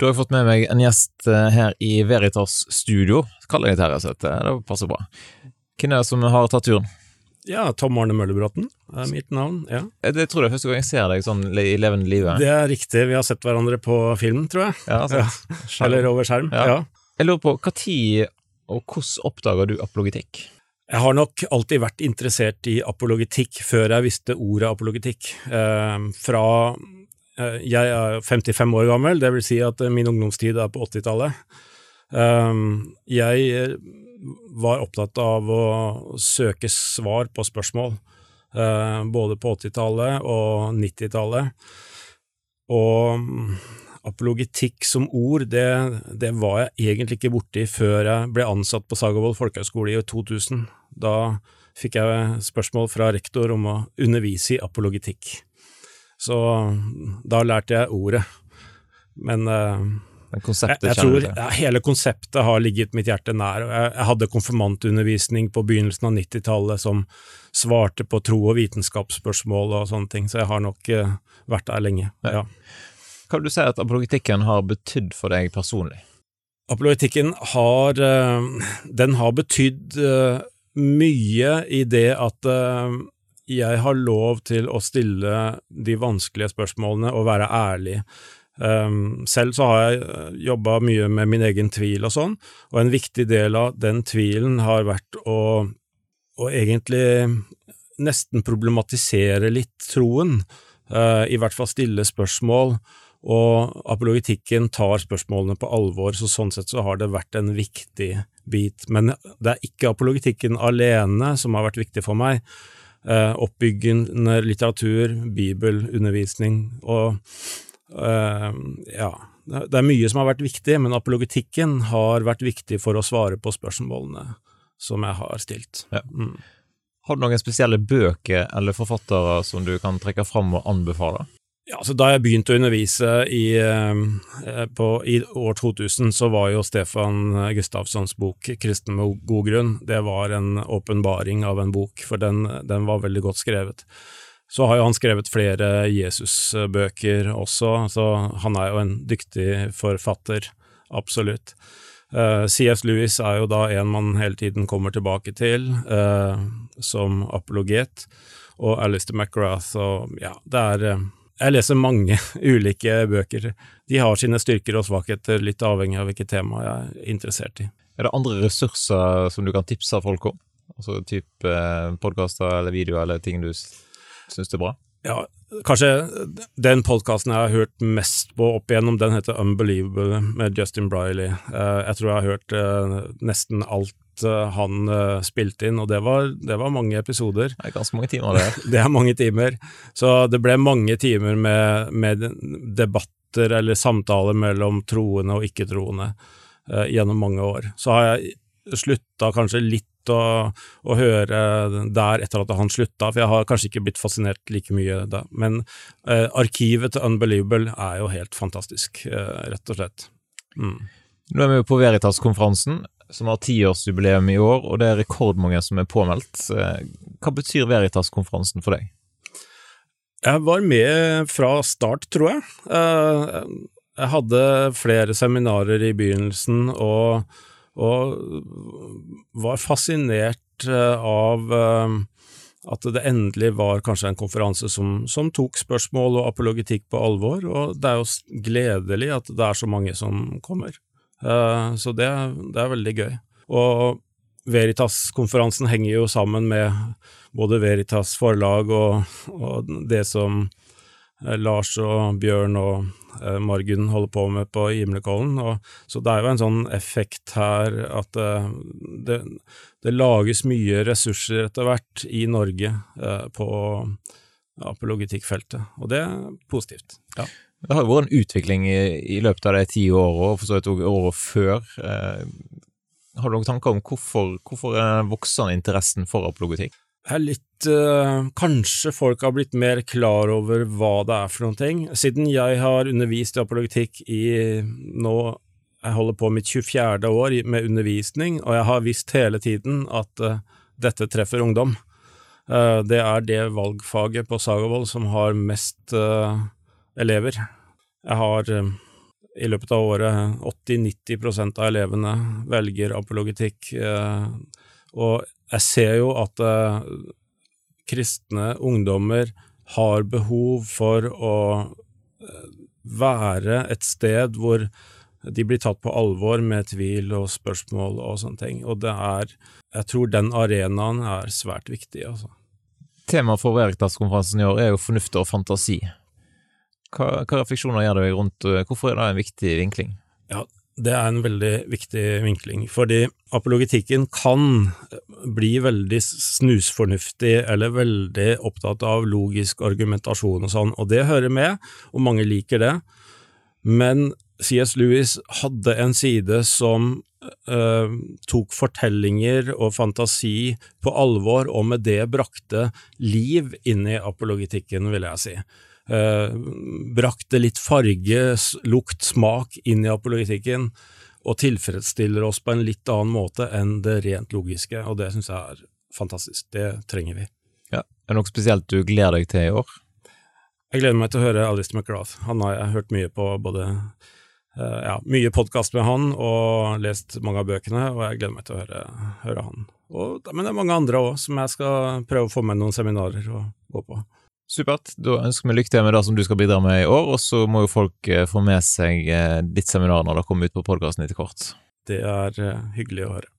Da har jeg fått med meg en gjest eh, her i Veritas studio. Kaller jeg det her, så det passer bra. Hvem er det som har tatt turen? Ja, Tom Arne Møllebråten er mitt navn. ja. Jeg det tror jeg er første gang jeg ser deg sånn i levende livet. Det er riktig, vi har sett hverandre på film, tror jeg. Ja, sant. Ja. Eller over skjerm. Ja. Ja. Jeg lurer på, hva tid og hvordan oppdaga du apologetikk? Jeg har nok alltid vært interessert i apologetikk før jeg visste ordet apologetikk. Eh, fra eh, Jeg er 55 år gammel, det vil si at eh, min ungdomstid er på 80-tallet. Eh, jeg eh, var opptatt av å søke svar på spørsmål, eh, både på 80-tallet og 90-tallet. Og apologitikk apologetikk som ord, det, det var jeg egentlig ikke borti før jeg ble ansatt på Sagavold folkehøgskole i 2000. Da fikk jeg spørsmål fra rektor om å undervise i apologetikk. Så da lærte jeg ordet. Men eh, Men konseptet jeg jeg tror ja, hele konseptet har ligget mitt hjerte nær. Jeg, jeg hadde konfirmantundervisning på begynnelsen av 90-tallet som svarte på tro- og vitenskapsspørsmål og sånne ting, så jeg har nok uh, vært der lenge. Ja. Vil du si at apologetikken har betydd for deg personlig? Apologetikken har eh, Den har betydd mye i det at jeg har lov til å stille de vanskelige spørsmålene og være ærlig. Um, selv så har jeg jobba mye med min egen tvil og sånn, og en viktig del av den tvilen har vært å, å egentlig nesten problematisere litt troen, uh, i hvert fall stille spørsmål, og apologetikken tar spørsmålene på alvor, så sånn sett så har det vært en viktig bit. Men det er ikke apologetikken alene som har vært viktig for meg. Eh, oppbyggende litteratur, bibelundervisning og eh, ja, det er mye som har vært viktig, men apologetikken har vært viktig for å svare på spørsmålene som jeg har stilt. Ja. Mm. Har du noen spesielle bøker eller forfattere som du kan trekke fram og anbefale? Ja, altså Da jeg begynte å undervise i, eh, på, i år 2000, så var jo Stefan Gustavssons bok 'Kristen med god grunn' det var en åpenbaring av en bok, for den, den var veldig godt skrevet. Så har jo han skrevet flere Jesusbøker også, så han er jo en dyktig forfatter, absolutt. Uh, C.S. Lewis er jo da en man hele tiden kommer tilbake til uh, som apologet, og Alistair McGrath og ja, det er eh, Jeg leser mange ulike bøker. De har sine styrker og svakheter, litt avhengig av hvilket tema jeg er interessert i. Er det andre ressurser som du kan tipse folk om? Altså type eh, podkaster eller videoer eller ting du syns er bra? Ja, kanskje den podkasten jeg har hørt mest på opp igjennom, den heter Unbelievable med Justin Briley. Eh, jeg tror jeg har hørt eh, nesten alt eh, han eh, spilte inn, og det var, det var mange episoder. Det er ganske mange timer, det. Det er mange timer. Så det ble mange timer med, med debatter eller samtaler mellom troende og ikke-troende eh, gjennom mange år. Så har jeg slutta kanskje litt å, å høre der etter at han slutta, for jeg har kanskje ikke blitt fascinert like mye da. Men eh, arkivet til Unbelievable er jo helt fantastisk, eh, rett og slett. Mm. Nå er vi på Veritas-konferansen, som har tiårsjubileum i år, og det er rekordmange som er påmeldt. Eh, Hva betyr Veritas-konferansen for deg? Jeg var med fra start, tror jeg. Eh, Jeg hadde flere seminarer i begynnelsen, og, og var fascinert eh, av at det endelig var kanskje en konferanse som, som tok spørsmål og apologetikk på alvor, og det er jo gledelig at det er så mange som kommer. Eh, Så det, det er veldig gøy. Og Veritas-konferansen henger jo sammen med både Veritas forlag og, og det som eh, Lars og Bjørn og eh, Margunn holder på med på Gimlekollen. Så det er jo en sånn effekt her at det, det lages mye ressurser etter hvert i Norge på apologitikkfeltet, og det er positivt. Ja. Det har jo vært en utvikling i, i løpet av de ti årene, og for så vidt også året før. Eh, har du noen tanker om hvorfor, hvorfor vokser interessen for apologetikk? Det er litt eh, Kanskje folk har blitt mer klar over hva det er for noen ting. Siden jeg har undervist i apologetikk i nå Jeg holder på mitt 24. år med undervisning, og jeg har visst hele tiden at eh, dette treffer ungdom. Uh, det er det valgfaget på Sagavold som har mest eh, elever. Jeg har eh, i løpet av året 80-90 av elevene velger apologetikk. Eh, og jeg ser jo at eh, kristne ungdommer har behov for å være et sted hvor de blir tatt på alvor med tvil og spørsmål og sånne ting. Og det er Jeg tror den arenaen er svært viktig, altså. Temaet for Veritas-konferansen i år er jo fornuft og fantasi. Hva, hva refleksjoner gjør deg rundt Hvorfor er det en viktig vinkling? Ja, det er en veldig viktig vinkling, fordi apologetikken kan bli veldig snusfornuftig eller veldig opptatt av logisk argumentasjon og sånn, og det hører med, og mange liker det, men C.S. Lewis hadde en side som eh, tok fortellinger og fantasi på alvor, og med det brakte liv inn i apologetikken, vil jeg si. Uh, brakte litt farge, lukt, smak inn i apologetikken, og tilfredsstiller oss på en litt annen måte enn det rent logiske, og det syns jeg er fantastisk. Det trenger vi. Ja. Er det noe spesielt du gleder deg til i år? Jeg gleder meg til å høre Alistair McGrath. Han har jeg hørt mye på både Uh, ja, mye podkast med han og lest mange av bøkene, og jeg gleder meg til å høre, høre han. Og, men det er mange andre òg som jeg skal prøve å få med noen seminarer og gå på. Supert. Da ønsker vi lykke til med det som du skal bidra med i år, og så må jo folk eh, få med seg eh, ditt seminar når det kommer ut på podkasten etter kort. Det er hyggelig å høre.